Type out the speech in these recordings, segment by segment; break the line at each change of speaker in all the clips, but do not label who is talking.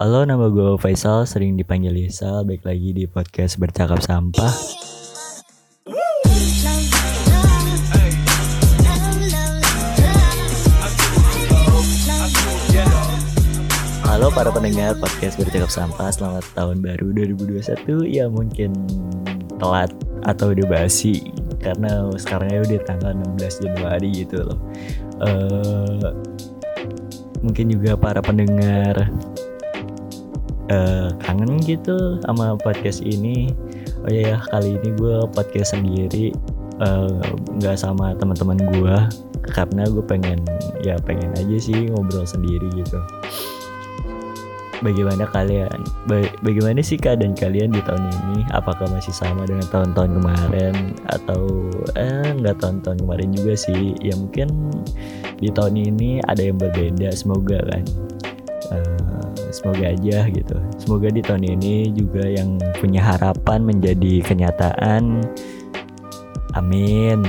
Halo, nama gue Faisal, sering dipanggil Lisa. Baik lagi di podcast Bercakap Sampah. Halo para pendengar podcast Bercakap Sampah, selamat tahun baru 2021. Ya mungkin telat atau udah basi karena sekarangnya udah tanggal 16 Januari gitu loh. Uh, mungkin juga para pendengar uh, kangen gitu sama podcast ini. Oh iya ya, kali ini gue podcast sendiri. Nggak uh, sama teman-teman gue karena gue pengen ya pengen aja sih ngobrol sendiri gitu. Bagaimana kalian? Bagaimana sih keadaan kalian di tahun ini? Apakah masih sama dengan tahun-tahun kemarin? Atau eh nggak tahun-tahun kemarin juga sih. Ya mungkin di tahun ini ada yang berbeda semoga kan. Uh, semoga aja gitu semoga di tahun ini juga yang punya harapan menjadi kenyataan amin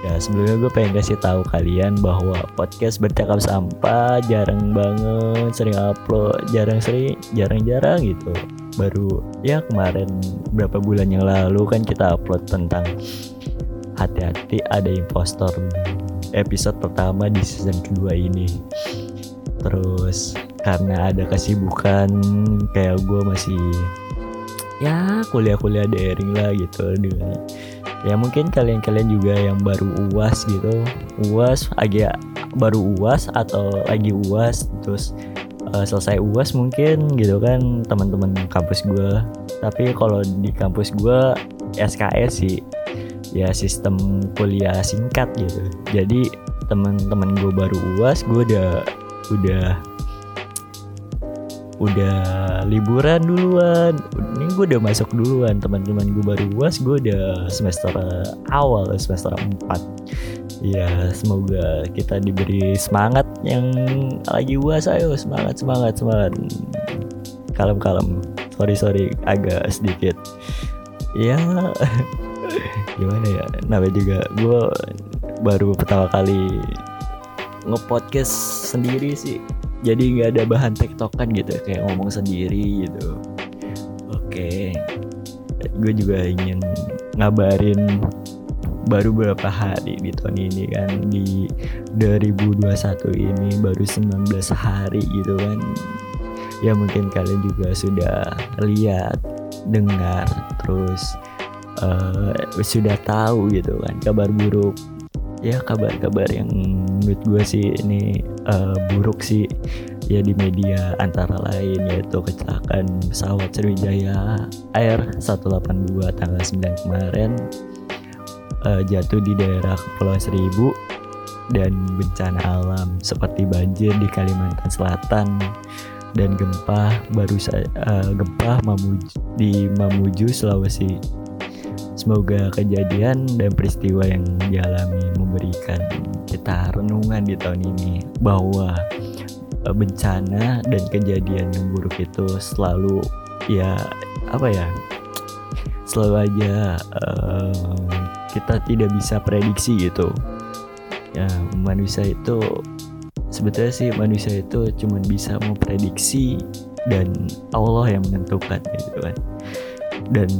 Ya sebelumnya gue pengen kasih tahu kalian bahwa podcast bercakap sampah jarang banget sering upload, jarang sering, jarang-jarang gitu. Baru ya kemarin berapa bulan yang lalu kan kita upload tentang hati-hati ada impostor episode pertama di season kedua ini. Terus karena ada kesibukan kayak gue masih ya kuliah-kuliah daring lah gitu. Dengan ya mungkin kalian-kalian juga yang baru uas gitu. Uas agak baru uas atau lagi uas terus uh, selesai uas mungkin gitu kan teman-teman kampus gue tapi kalau di kampus gue SKS sih. Ya sistem kuliah singkat gitu. Jadi teman-teman gue baru uas gue udah udah udah liburan duluan. Ini gue udah masuk duluan teman-teman gue baru uas gue udah semester awal semester 4 ya semoga kita diberi semangat yang lagi uas ayo. Semangat semangat semangat. Kalem kalem sorry sorry agak sedikit. Ya gimana ya? Namanya juga gue baru pertama kali ngepodcast sendiri sih jadi nggak ada bahan tektokan gitu kayak ngomong sendiri gitu. Oke. Gue juga ingin ngabarin baru beberapa hari di tahun ini kan di 2021 ini baru 19 hari gitu kan. Ya mungkin kalian juga sudah lihat dengar terus uh, sudah tahu gitu kan kabar buruk. Ya kabar-kabar yang menurut gue sih ini uh, buruk sih. Ya di media antara lain yaitu kecelakaan pesawat Sriwijaya Air 182 tanggal 9 kemarin uh, jatuh di daerah Kepulauan Seribu dan bencana alam seperti banjir di Kalimantan Selatan dan gempa baru uh, gempa Mamuju, di Mamuju Sulawesi. Semoga kejadian dan peristiwa yang dialami memberikan kita renungan di tahun ini bahwa eh, bencana dan kejadian yang buruk itu selalu ya apa ya selalu aja uh, kita tidak bisa prediksi gitu. Ya manusia itu sebetulnya sih manusia itu cuma bisa memprediksi dan Allah yang menentukan gitu kan. Dan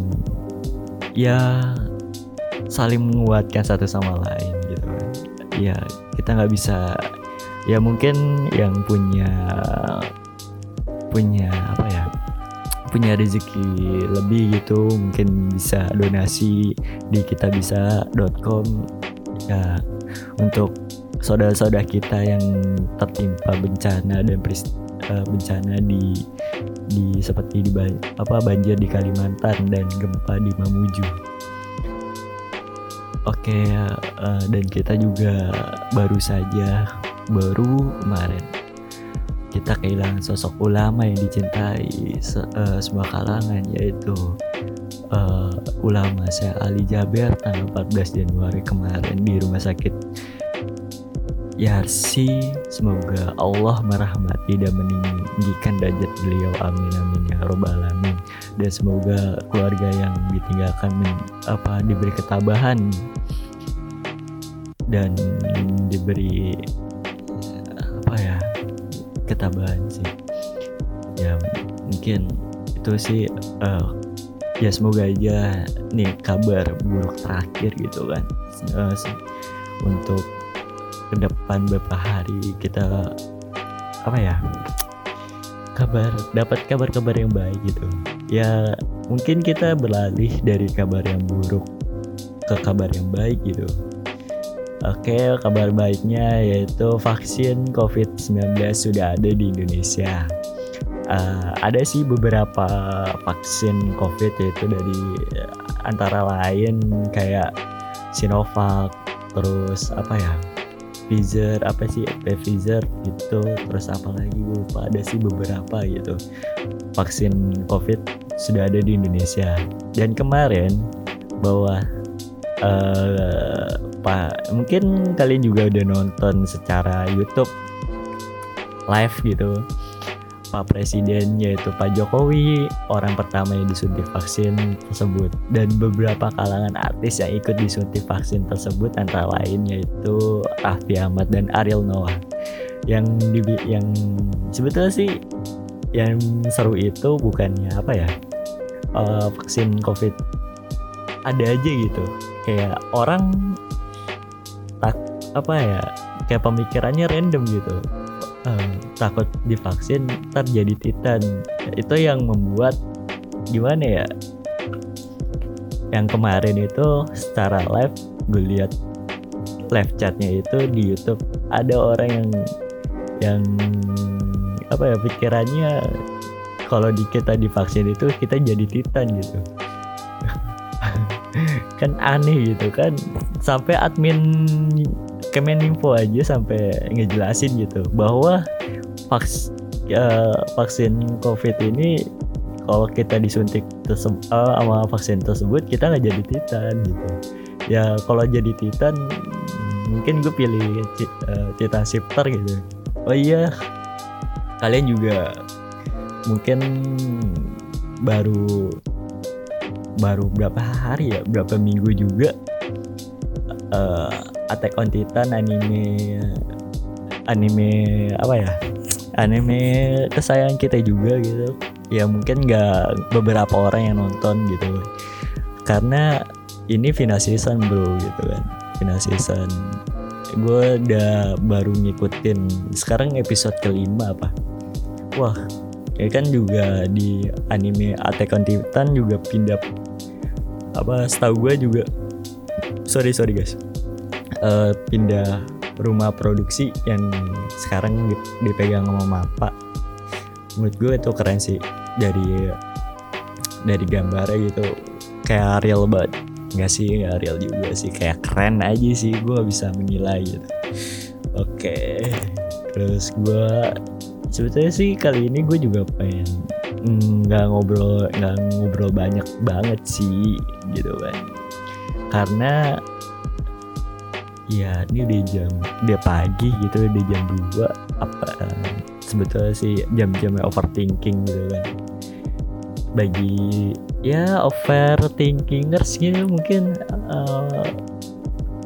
ya saling menguatkan satu sama lain gitu ya kita nggak bisa ya mungkin yang punya punya apa ya punya rezeki lebih gitu mungkin bisa donasi di kita bisa.com ya untuk saudara-saudara kita yang tertimpa bencana dan uh, bencana di di seperti di apa banjir di Kalimantan dan gempa di Mamuju. Oke, uh, dan kita juga baru saja baru kemarin kita kehilangan sosok ulama yang dicintai se uh, semua kalangan yaitu uh, ulama saya Ali Jaber tanggal 14 Januari kemarin di rumah sakit Yarsi semoga Allah merahmati dan meninggikan derajat beliau. Amin amin ya robbal alamin. Dan semoga keluarga yang ditinggalkan apa diberi ketabahan dan diberi apa ya ketabahan sih. Ya mungkin itu sih uh, ya semoga aja nih kabar buruk terakhir gitu kan. Uh, untuk ke depan beberapa hari kita apa ya kabar dapat kabar-kabar yang baik gitu ya mungkin kita beralih dari kabar yang buruk ke kabar yang baik gitu Oke, kabar baiknya yaitu vaksin COVID-19 sudah ada di Indonesia. Uh, ada sih beberapa vaksin COVID yaitu dari antara lain kayak Sinovac, terus apa ya, Pfizer, apa sih, Pfizer gitu, terus apa lagi gue lupa ada sih beberapa gitu. Vaksin COVID sudah ada di Indonesia. Dan kemarin bahwa uh, Pak mungkin kalian juga udah nonton secara YouTube live gitu Pak Presiden yaitu Pak Jokowi orang pertama yang disuntik vaksin tersebut. Dan beberapa kalangan artis yang ikut disuntik vaksin tersebut antara lain yaitu Raffi Ahmad dan Ariel Noah. Yang di, yang sebetulnya sih yang seru itu bukannya apa ya uh, vaksin COVID ada aja gitu. Kayak orang apa ya kayak pemikirannya random gitu takut divaksin ntar jadi titan. Itu yang membuat gimana ya yang kemarin itu secara live gue lihat live chatnya itu di YouTube ada orang yang yang apa ya pikirannya kalau di kita divaksin itu kita jadi titan gitu. Kan aneh gitu kan sampai admin Kemeninfo aja sampai ngejelasin gitu bahwa vaks, uh, vaksin COVID ini kalau kita disuntik uh, sama vaksin tersebut kita nggak jadi titan gitu. Ya kalau jadi titan mungkin gue pilih uh, titan shifter gitu. Oh iya kalian juga mungkin baru baru berapa hari ya berapa minggu juga uh, Attack on Titan anime anime apa ya? Anime kesayangan kita juga gitu. Ya mungkin nggak beberapa orang yang nonton gitu. Karena ini final season bro gitu kan. Final season. Gue udah baru ngikutin. Sekarang episode kelima apa? Wah ya kan juga di anime Attack on Titan juga pindah. Apa setahu gue juga. Sorry sorry guys uh, pindah rumah produksi yang sekarang dipegang sama Mapa menurut gue itu keren sih dari dari gambarnya gitu. Kayak real banget. Nggak sih nggak real juga sih. Kayak keren aja sih gue bisa menilai gitu. Oke terus gue sebetulnya sih kali ini gue juga pengen mm, nggak mm, ngobrol nggak ngobrol banyak banget sih gitu kan. Karena ya ini udah jam udah pagi gitu udah jam 2 apa sebetulnya sih jam-jamnya overthinking gitu kan. Bagi ya overthinkingers gitu mungkin uh,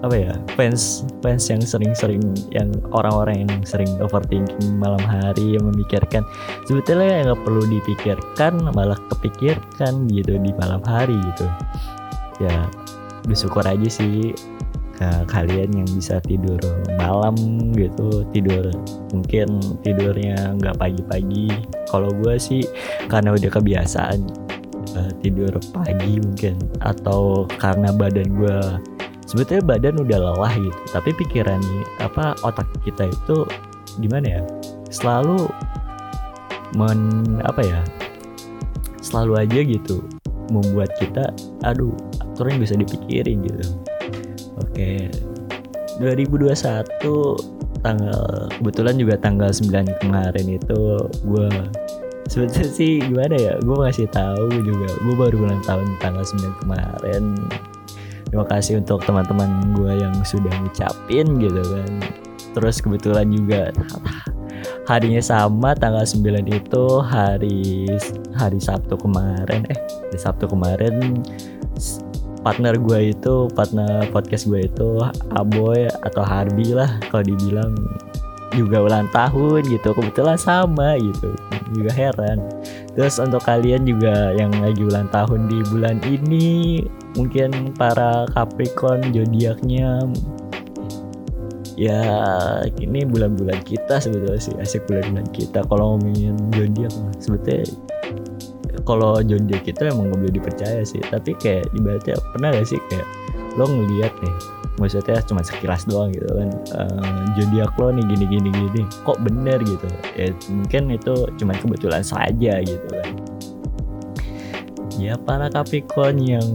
apa ya fans fans yang sering-sering yang orang-orang yang sering overthinking malam hari yang memikirkan sebetulnya nggak perlu dipikirkan malah kepikirkan gitu di malam hari gitu. Ya bersyukur aja sih ke kalian yang bisa tidur malam gitu tidur mungkin tidurnya nggak pagi-pagi. Kalau gue sih karena udah kebiasaan uh, tidur pagi mungkin atau karena badan gue sebetulnya badan udah lelah gitu tapi pikiran apa otak kita itu gimana ya selalu men apa ya selalu aja gitu membuat kita aduh aturan bisa dipikirin gitu Oke. 2021 tanggal kebetulan juga tanggal 9 kemarin itu gue sebetulnya sih gimana ya gue ngasih tahu juga gue baru ulang tahun tanggal 9 kemarin terima kasih untuk teman-teman gue yang sudah ngucapin gitu kan terus kebetulan juga harinya sama tanggal 9 itu hari hari Sabtu kemarin eh hari Sabtu kemarin partner gue itu partner podcast gue itu Aboy atau Harbi lah kalau dibilang. Juga ulang tahun gitu kebetulan sama gitu. Juga heran. Terus untuk kalian juga yang lagi ulang tahun di bulan ini mungkin para Capricorn zodiaknya ya ini bulan-bulan kita sebetulnya sih asik bulan-bulan kita. Kalau ngomongin zodiak sebetulnya kalau zodiak kita emang gak boleh dipercaya sih. Tapi kayak ibaratnya pernah gak sih kayak lo ngeliat nih maksudnya cuma sekilas doang gitu kan uh, zodiak lo nih gini gini gini kok bener gitu? Ya mungkin itu cuma kebetulan saja gitu kan. Ya para Capricorn yang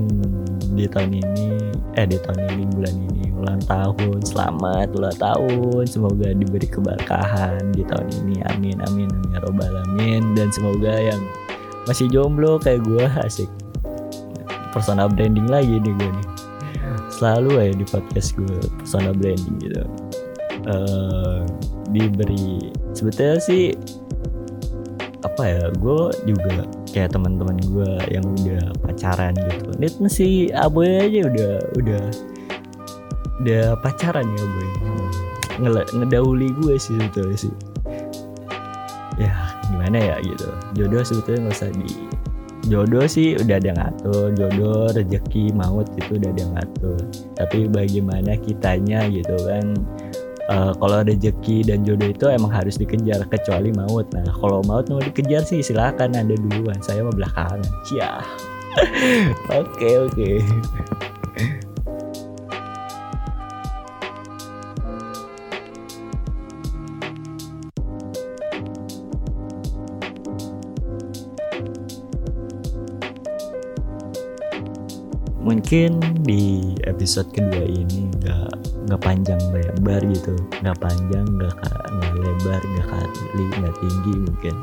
di tahun ini eh di tahun ini bulan ini ulang tahun selamat ulang tahun. Semoga diberi keberkahan di tahun ini. Amin amin amin ya robbal alamin. Dan semoga yang masih jomblo kayak gue asik. Personal branding lagi nih gue nih. Selalu ya di podcast gue personal branding gitu. Uh, diberi sebetulnya sih apa ya gue juga kayak teman-teman gue yang udah pacaran gitu. Net sih aboy aja udah udah udah pacaran ya aboy ngedahuli gue sih sebetulnya sih. Ya gimana ya gitu. Jodoh sebetulnya nggak usah di jodoh sih udah ada ngatur. Jodoh rezeki maut itu udah ada ngatur. Tapi bagaimana kitanya gitu kan. Uh, kalau rezeki dan jodoh itu emang harus dikejar kecuali maut. Nah kalau maut mau dikejar sih silakan anda duluan. Saya mau belakangan. Ya oke oke mungkin di episode kedua ini nggak nggak panjang lebar gitu. Nggak panjang nggak nggak lebar nggak kali nggak tinggi mungkin.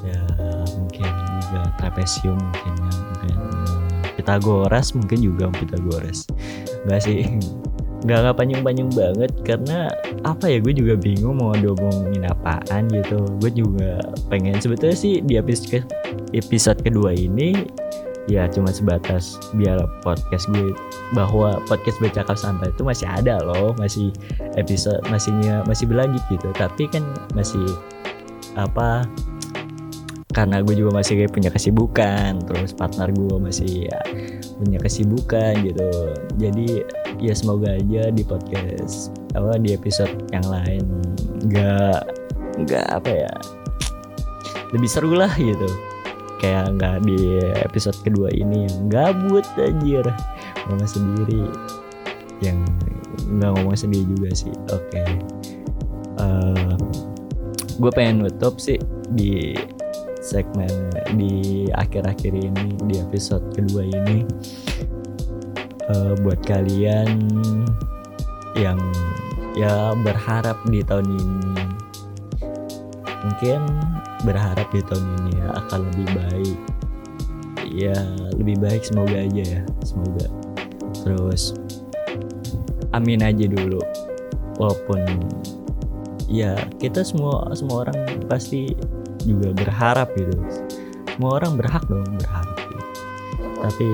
Ya mungkin juga trapesium mungkin ya mungkin kita gores mungkin juga kita gores nggak sih nggak nggak panjang-panjang banget karena apa ya gue juga bingung mau ngomongin apaan gitu. Gue juga pengen sebetulnya sih di episode episode kedua ini ya cuma sebatas biar podcast gue bahwa podcast bercakap santai itu masih ada loh masih episode masihnya masih berlanjut gitu. Tapi kan masih apa karena gue juga masih punya kesibukan terus partner gue masih ya, punya kesibukan gitu. Jadi ya semoga aja di podcast apa di episode yang lain nggak nggak apa ya lebih seru lah gitu kayak nggak di episode kedua ini yang gabut anjir. Ngomong sendiri. Yang nggak ngomong sendiri juga sih. Oke. Okay. uh, eh, gue pengen nutup sih di segmen di akhir-akhir ini di episode kedua ini. Uh, buat kalian yang ya berharap di tahun ini. Mungkin berharap di tahun ini ya akan lebih baik. Ya lebih baik semoga aja ya semoga. Terus amin aja dulu. Walaupun ya kita semua semua orang pasti juga berharap gitu. Semua orang berhak dong berharap gitu. tapi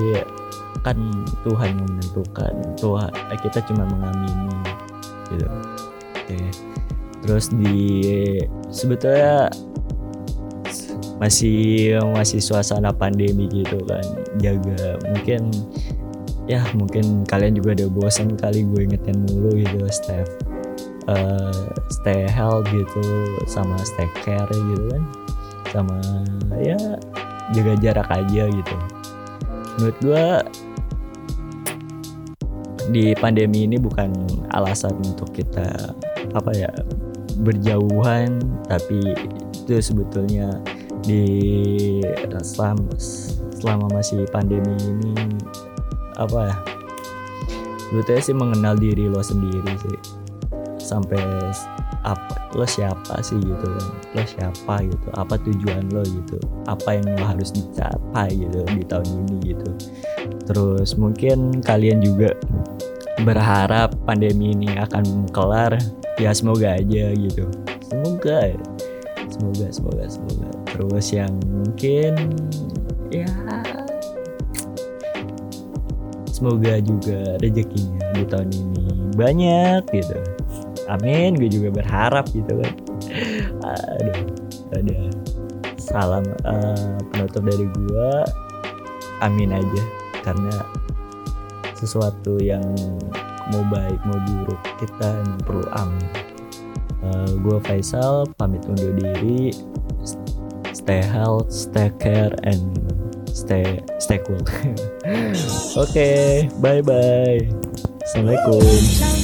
kan Tuhan yang menentukan. Tuhan kita cuma mengamini gitu. Oke. Terus di sebetulnya masih masih suasana pandemi gitu kan jaga. Mungkin ya mungkin kalian juga udah bosan kali gue ingetin mulu gitu stay uh, stay health gitu sama stay care gitu kan. Sama ya jaga jarak aja gitu. Menurut gue di pandemi ini bukan alasan untuk kita apa ya berjauhan tapi itu sebetulnya di selama selama masih pandemi ini apa ya sebetulnya sih mengenal diri lo sendiri sih. Sampai apa lo siapa sih gitu kan? Lo siapa gitu? Apa tujuan lo gitu? Apa yang lo harus dicapai gitu di tahun ini gitu? Terus mungkin kalian juga berharap pandemi ini akan kelar ya semoga aja gitu. Semoga ya semoga semoga semoga. Terus yang mungkin ya semoga juga rezekinya di tahun ini banyak gitu. Amin gue juga berharap gitu kan. Aduh ada salam uh, penutup dari gue amin aja. Karena sesuatu yang mau baik mau buruk kita perlu amin uh, gue Faisal pamit undur diri. Stay health stay care and stay stay cool. Oke okay, bye bye assalamualaikum